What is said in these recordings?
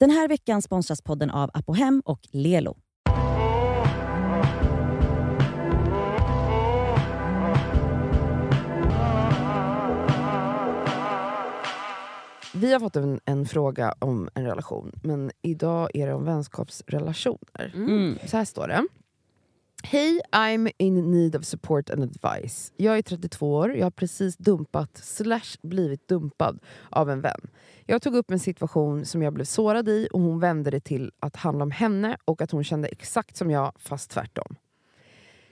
Den här veckan sponsras podden av Apohem och Lelo. Vi har fått en, en fråga om en relation, men idag är det om vänskapsrelationer. Mm. Så här står det. Hej, I'm in need of support and advice. Jag är 32 år, jag har precis dumpat slash blivit dumpad av en vän. Jag tog upp en situation som jag blev sårad i och hon vände det till att handla om henne och att hon kände exakt som jag, fast tvärtom.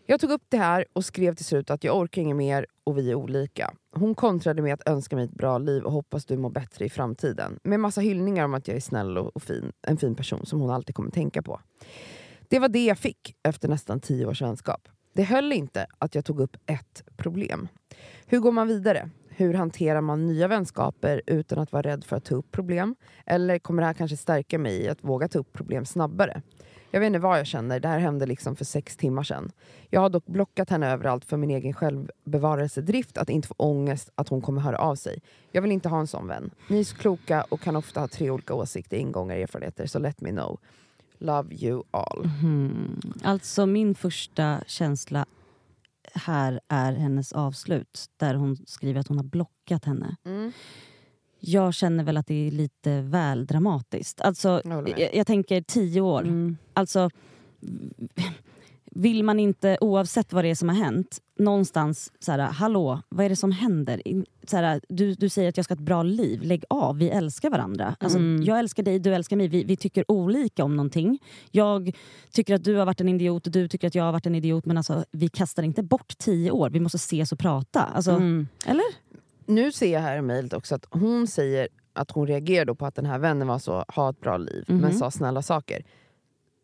Jag tog upp det här och skrev till slut att jag orkar inget mer och vi är olika. Hon kontrade med att önska mig ett bra liv och hoppas du mår bättre i framtiden. Med massa hyllningar om att jag är snäll och, fin, en fin person som hon alltid kommer tänka på. Det var det jag fick efter nästan tio års vänskap. Det höll inte att jag tog upp ett problem. Hur går man vidare? Hur hanterar man nya vänskaper utan att vara rädd för att ta upp problem? Eller kommer det här kanske stärka mig i att våga ta upp problem snabbare? Jag vet inte vad jag känner, det här hände liksom för sex timmar sedan. Jag har dock blockat henne överallt för min egen självbevarelsedrift att inte få ångest att hon kommer höra av sig. Jag vill inte ha en sån vän. Ni är så kloka och kan ofta ha tre olika åsikter, ingångar, och erfarenheter, så let me know. Love you all. Mhm. Alltså min första känsla här är hennes avslut. Där hon skriver att hon har blockat henne. Mm. Jag känner väl att det är lite väl dramatiskt. Alltså, jag, jag tänker tio år. Mm. Alltså, vill man inte, oavsett vad det är som har hänt, någonstans så här, hallå, vad är det som händer? Så här, du, du säger att jag ska ha ett bra liv, lägg av, vi älskar varandra. Alltså, Mm. Jag älskar dig, du älskar mig, vi, vi tycker olika om någonting. Jag tycker att du har varit en idiot och du tycker att jag har varit en idiot men alltså, vi kastar inte bort tio år, vi måste ses och prata. Alltså, Mm. Eller? Nu ser jag här i mejlet också att hon säger att hon reagerar på att den här vännen var så, ha ett bra liv, men Mhm. sa snälla saker.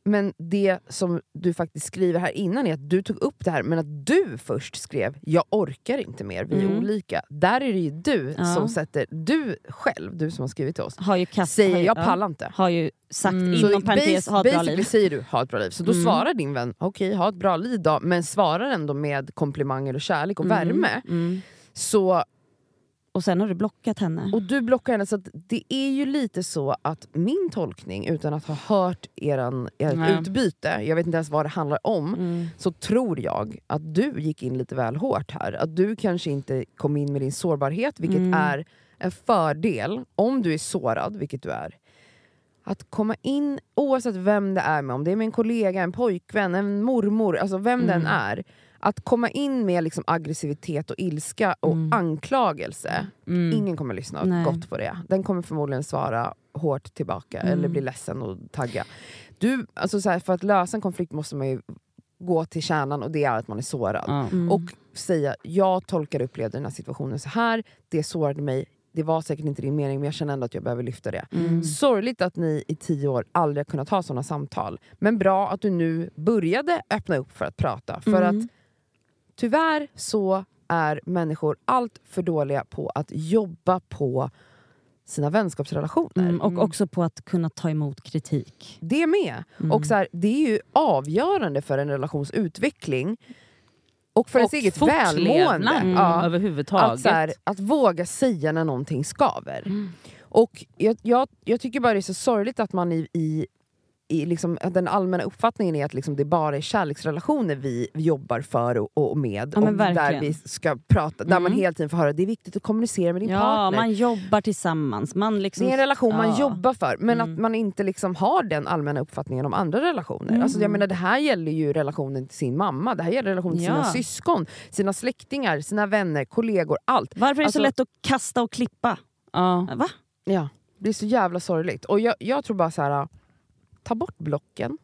Men det som du faktiskt skriver här innan är att du tog upp det här, men att du först skrev jag orkar inte mer, vi är Mm. olika. Där är det ju du Ja. som sätter, du själv, du som har skrivit till oss, Har ju kast, säger har ju, jag ja, pallar inte. har ju sagt Mm. inom parentes, ha ett bra liv. säger du ha ett bra liv, så då Mm. svarar din vän okej ha ett bra liv då, men svarar ändå med komplimanger och kärlek och Mm. värme. Mm. Så Och sen har du blockat henne. Och du blockar henne, så att det är ju lite så att min tolkning, utan att ha hört eran, ert Nej. utbyte, jag vet inte ens vad det handlar om, Mm. så tror jag att du gick in lite väl hårt här. Att du kanske inte kom in med din sårbarhet, vilket Mm. är en fördel om du är sårad, vilket du är. Att komma in, oavsett vem det är med, om det är en kollega, en pojkvän, en mormor, alltså vem den Mm. är. Att komma in med liksom aggressivitet och ilska och Mm. anklagelse, Mm. ingen kommer lyssna Nej. gott på det. Den kommer förmodligen svara hårt tillbaka Mm. eller bli ledsen och tagga. Du, alltså så här, för att lösa en konflikt måste man ju gå till kärnan och det är att man är sårad. Mm. Och säga, jag tolkar och upplevde den här situationen så här, det sårade mig, det var säkert inte din mening men jag känner ändå att jag behöver lyfta det. Mm. Sorgligt att ni i tio år aldrig har kunnat ha sådana samtal. Men bra att du nu började öppna upp för att prata. För Mm. att tyvärr så är människor allt för dåliga på att jobba på sina vänskapsrelationer. Mm, och också på att kunna ta emot kritik. Det med. Mm. Och så här, det är ju avgörande för en relations utveckling. Och för ens eget välmående. Mm, Ja. överhuvudtaget. Att, så här, att våga säga när någonting skaver. Mm. Och jag, jag, jag tycker bara det är så sorgligt att man i, i, i liksom, att den allmänna uppfattningen är att liksom det bara är kärleksrelationer vi jobbar för och, och med. Ja, och där vi ska prata, där man Mm. hela tiden får höra det är viktigt att kommunicera med din Ja, partner. man jobbar tillsammans. Man liksom, det är en relation man ja. jobbar för, men Mm. att man inte liksom har den allmänna uppfattningen om andra relationer. Mm. Alltså, jag menar, det här gäller ju relationen till sin mamma, det här gäller relationen till sina syskon, sina släktingar, sina vänner, kollegor, allt. Varför är det Alltså- så lätt att kasta och klippa? ja. Va? Ja, det är så jävla sorgligt. Och jag, jag tror bara så här. Ta bort blocken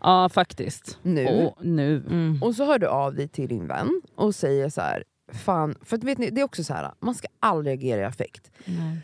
ja, faktiskt. nu. Och nu. Mm. Och så hör du av dig till din vän och säger så här. Fan, för att vet ni, det är också så här. man ska aldrig reagera i affekt. Nej.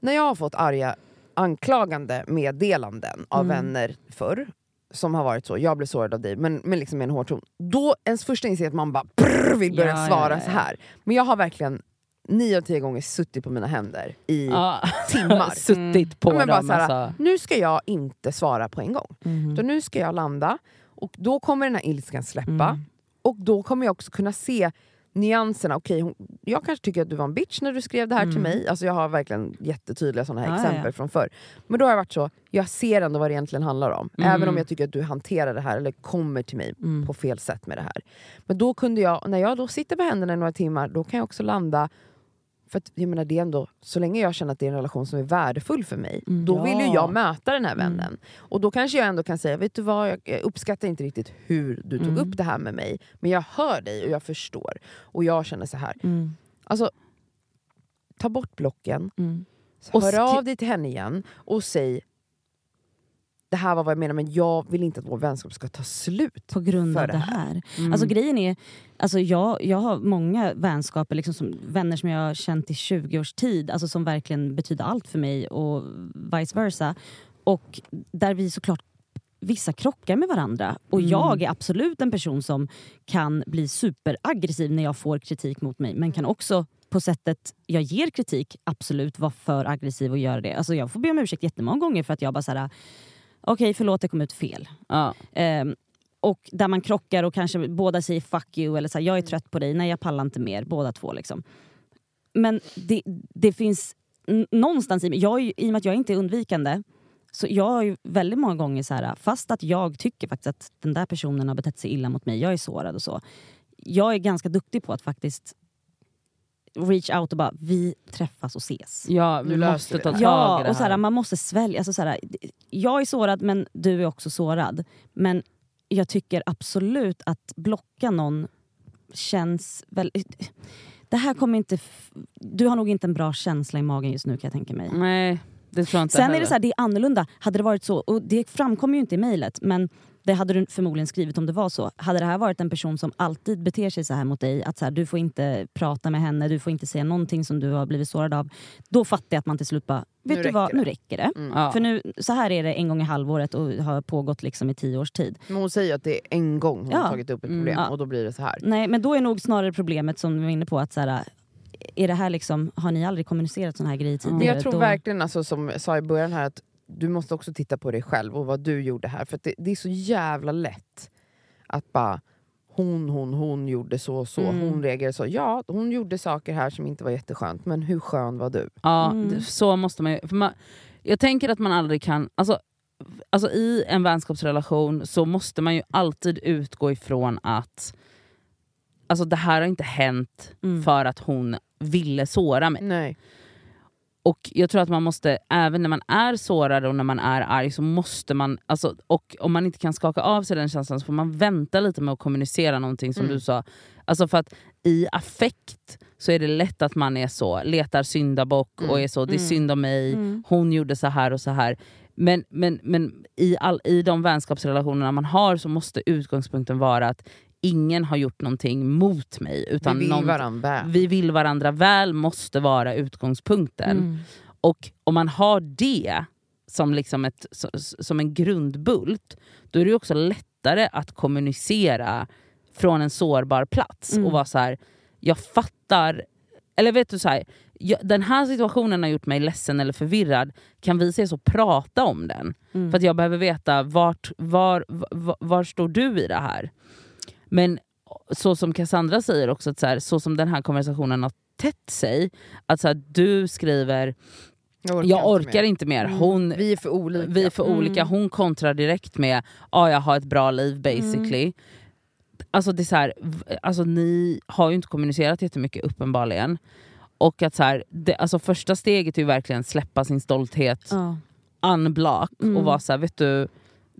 När jag har fått arga anklagande meddelanden av Mm. vänner förr, som har varit så, jag blev sårad av dig, men, men liksom med en hård ton. Då ens första instinkt är att man bara prr, vill börja Ja, svara ja, så ja. här. Men jag har verkligen nio av tio gånger suttit på mina händer i Ja. timmar. Suttit på Ja, bara dem. så här, alltså. Nu ska jag inte svara på en gång. Mhm. Utan nu ska jag landa och då kommer den här ilskan släppa. Mm. Och då kommer jag också kunna se nyanserna. Okej, hon, jag kanske tycker att du var en bitch när du skrev det här till Mm. mig. Alltså jag har verkligen jättetydliga såna här Ja, exempel ja. från förr. Men då har jag varit så, jag ser ändå vad det egentligen handlar om. Mm. Även om jag tycker att du hanterar det här eller kommer till mig Mm. på fel sätt med det här. Men då kunde jag, när jag då sitter på händerna i några timmar, då kan jag också landa för att, jag menar, det ändå, så länge jag känner att det är en relation som är värdefull för mig, Mm. då vill ju Ja. jag möta den här vännen. Och då kanske jag ändå kan säga, vet du vad, jag jag uppskattar inte riktigt hur du tog Mm. upp det här med mig, men jag hör dig och jag förstår. Och jag känner så här. Mm. Alltså, ta bort blocken, Mm. Och hör av dig till henne igen och säg det här var vad jag menar men jag vill inte att vår vänskap ska ta slut. På grund av det det här. här. Mm. Alltså grejen är, alltså jag, jag har många vänskaper, liksom som, vänner som jag har känt i 20 års tid, alltså som verkligen betyder allt för mig och vice versa. Och där vi såklart vissa krockar med varandra. Och Mm. jag är absolut en person som kan bli superaggressiv när jag får kritik mot mig. Men kan också på sättet jag ger kritik absolut vara för aggressiv och göra det. Alltså jag får be om ursäkt jättemånga gånger för att jag bara såhär, okej förlåt det kom ut fel. ja. Ehm, och där man krockar och kanske båda säger fuck you eller så här, jag är trött på dig, nej jag pallar inte mer, båda två. Liksom. Men det, det finns någonstans i mig, jag ju- i och med att jag inte är undvikande, så jag har ju väldigt många gånger så här, fast att jag tycker faktiskt att den där personen har betett sig illa mot mig, jag är sårad och så. Jag är ganska duktig på att faktiskt reach out och bara, vi träffas och ses. ja, Nu vi måste ta det. tag i Ja, det och så här, här. man måste svälja. Alltså, så här, jag är sårad men du är också sårad. Men jag tycker absolut att blocka någon känns väldigt... Det här kommer inte... Du har nog inte en bra känsla i magen just nu kan jag tänka mig. Nej, det tror jag inte Sen är heller. det så här, det är annorlunda. Hade det varit så, och det framkommer ju inte i mejlet, men det hade du förmodligen skrivit om det var så. Hade det här varit en person som alltid beter sig så här mot dig, att så här, du får inte prata med henne, du får inte säga någonting som du har blivit sårad av. Då fattar jag att man till slut bara, Nu vet du vad, räcker nu det." räcker det. Mm. ja. För nu, så här är det en gång i halvåret och har pågått liksom i tio års tid. Men hon säger att det är en gång hon Ja. har tagit upp ett Mm, problem ja. och då blir det så här. Nej, men då är nog snarare problemet som vi var inne på, att så här, är det här liksom, har ni aldrig kommunicerat såna här grejer tidigare? Jag tror då, verkligen, alltså, som jag sa i början här, att du måste också titta på dig själv och vad du gjorde här. För att det, det är så jävla lätt att bara hon, hon, hon gjorde så och så, Mm. hon reagerade så. Ja, hon gjorde saker här som inte var jätteskönt, men hur skön var du? Ja, Mm. det- så måste man ju... För man, jag tänker att man aldrig kan... Alltså, alltså I en vänskapsrelation så måste man ju alltid utgå ifrån att alltså det här har inte hänt Mm. för att hon ville såra mig. Nej. Och jag tror att man måste, även när man är sårad och när man är arg, så måste man, alltså, och om man inte kan skaka av sig den känslan så får man vänta lite med att kommunicera någonting som Mm. du sa. Alltså för att i affekt så är det lätt att man är så, letar syndabock Mm. och är så, det är Mm. synd om mig, Mm. hon gjorde så här och så här. Men, men, men i, all, i de vänskapsrelationerna man har så måste utgångspunkten vara att ingen har gjort någonting mot mig. Utan vi vill någon, varandra väl. vi vill varandra väl måste vara utgångspunkten. Mm. Och om man har det som, liksom ett, som en grundbult, då är det också lättare att kommunicera från en sårbar plats Mm. och vara så här: jag fattar, eller vet du så här, jag, den här situationen har gjort mig ledsen eller förvirrad, kan vi ses och prata om den? Mm. För att jag behöver veta vart, var, var, var står du i det här? Men så som Cassandra säger också, att så, här, så som den här konversationen har tätt sig, att så här, du skriver jag orkar inte mer, Mm. hon, Vi är för olika. vi är för Mm. olika, hon kontrar direkt med ja jag har ett bra liv basically. Alltså, det är så här, alltså ni har ju inte kommunicerat jättemycket uppenbarligen. Och att så här, det, alltså första steget är ju verkligen släppa sin stolthet, Ja. unblock Mm. och vara så här, vet du,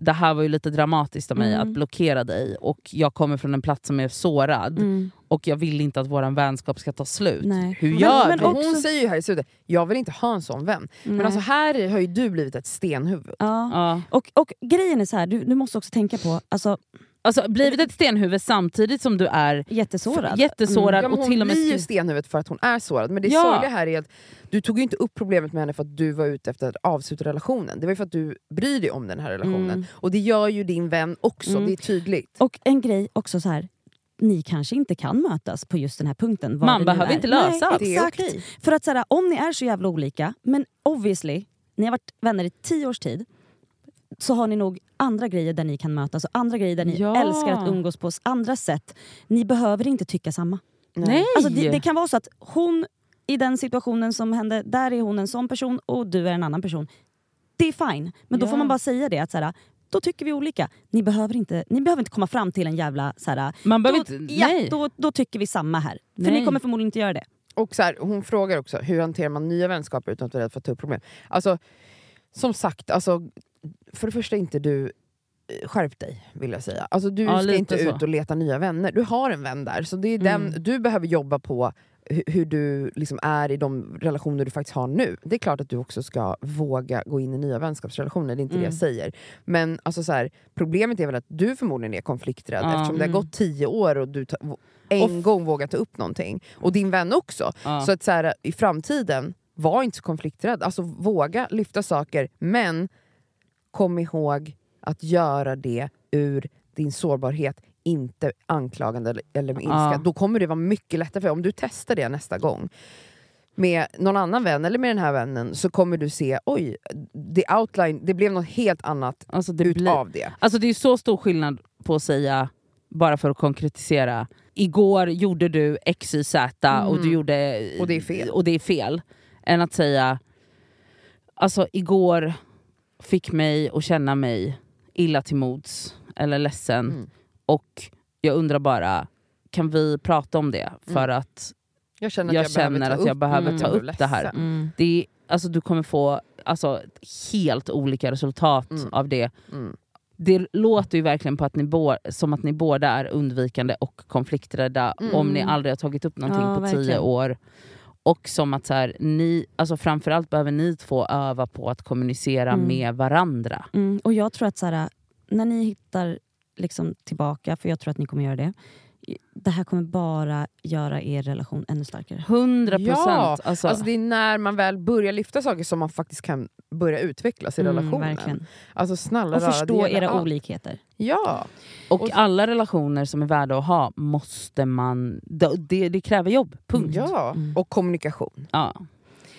det här var ju lite dramatiskt av mig Mm. att blockera dig och jag kommer från en plats som är sårad Mm. och jag vill inte att vår vänskap ska ta slut. Nej. Hur Men- gör men vi? Också- hon säger ju här i slutet, jag vill inte ha en sån vän. Men Nej. alltså här har ju du blivit ett stenhuvud. ja. Ja. och, och grejen är så här, du, du måste också tänka på, alltså, Alltså blivit ett stenhuvud samtidigt som du är jättesårad. jättesårad Ja, men och hon till och med blir ju stenhuvudet för att hon är sårad. Men det Ja. sorgliga här är att du tog ju inte upp problemet med henne för att du var ute efter att avsluta relationen. Det var ju för att du bryr dig om den här relationen. Mm. Och det gör ju din vän också, Mm. det är tydligt. Och en grej också så här. Ni kanske inte kan mötas på just den här punkten. Man behöver inte lösa Nej, allt. Det är exakt. okej. För att så här, om ni är så jävla olika, men obviously, ni har varit vänner i tio års tid, så har ni nog andra grejer där ni kan mötas och andra grejer där ni Ja. älskar att umgås på andra sätt. Ni behöver inte tycka samma. Nej! Alltså det, det kan vara så att hon i den situationen som hände, där är hon en sån person och du är en annan person. Det är fine, men då Ja. får man bara säga det att så här, då tycker vi olika. Ni behöver inte, ni behöver inte komma fram till en jävla... Så här, Man behöver då, inte... ja, nej. då, då tycker vi samma här. För Nej. ni kommer förmodligen inte göra det. Och så här, hon frågar också, hur hanterar man nya vänskaper utan att vara rädd för att ta upp problem? Alltså, som sagt, alltså, för det första inte du eh, Skärp dig, vill jag säga. Alltså, du Ja, ska inte så. ut och leta nya vänner. Du har en vän där, så det är Mm. den, du behöver jobba på hu- hur du liksom är i de relationer du faktiskt har nu. Det är klart att du också ska våga gå in i nya vänskapsrelationer, det är inte det Mm. jag säger. Men alltså, så här, problemet är väl att du förmodligen är konflikträdd Ja. eftersom det har Mm. gått tio år och du en Och gång vågar ta upp någonting. Och din vän också. Ja. Så att så här, i framtiden, var inte så konflikträdd. Alltså våga lyfta saker, men kom ihåg att göra det ur din sårbarhet, inte anklagande eller, med ilska. Ja. Då kommer det vara mycket lättare, för om du testar det nästa gång med någon annan vän eller med den här vännen så kommer du se, oj, det outline, det blev något helt annat Alltså det, utav det. alltså det är så stor skillnad på att säga, bara för att konkretisera, igår gjorde du x, y, z och du gjorde... Mm. Och det är fel. Och det är fel. Än att säga, alltså igår fick mig att känna mig illa till mods eller ledsen Mm. och jag undrar bara, kan vi prata om det? För Mm. att Jag känner att jag, jag, känner behöver ta att jag upp, behöver Mm. ta blev upp det här. ledsen. Det är, alltså, du kommer få alltså, helt olika resultat Mm. av det. Mm. Det låter ju verkligen på att ni bo, som att ni båda är undvikande och konflikträdda Mm. om ni aldrig har tagit upp någonting Ja, på tio verkligen. år. Och som att så här, ni, alltså framförallt behöver ni två öva på att kommunicera Mm. med varandra. Mm, och jag tror att så här, när ni hittar liksom tillbaka, för jag tror att ni kommer göra det. Det här kommer bara göra er relation ännu starkare. 100 procent. Ja, alltså, Alltså det är när man väl börjar lyfta saker som man faktiskt kan börja utvecklas i Mm, relationen. verkligen. Alltså snälla Och förstå era allt. olikheter. Ja, och, och- alla relationer som är värda att ha måste man... Det, det, det kräver jobb, punkt. ja. Mm. och kommunikation. Ja.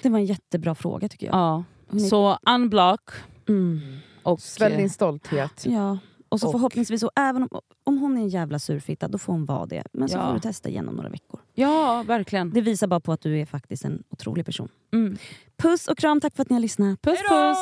Det var en jättebra fråga tycker jag. Ja. Så unblock Mm. och... Svälj din stolthet. Ja. Och så Och- förhoppningsvis, så, även om, om hon är en jävla surfitta, då får hon vara det. Men så Ja. får du testa igen om några veckor. Ja, verkligen. Det visar bara på att du är faktiskt en otrolig person. Mm. Puss och kram, tack för att ni har lyssnat. Puss puss!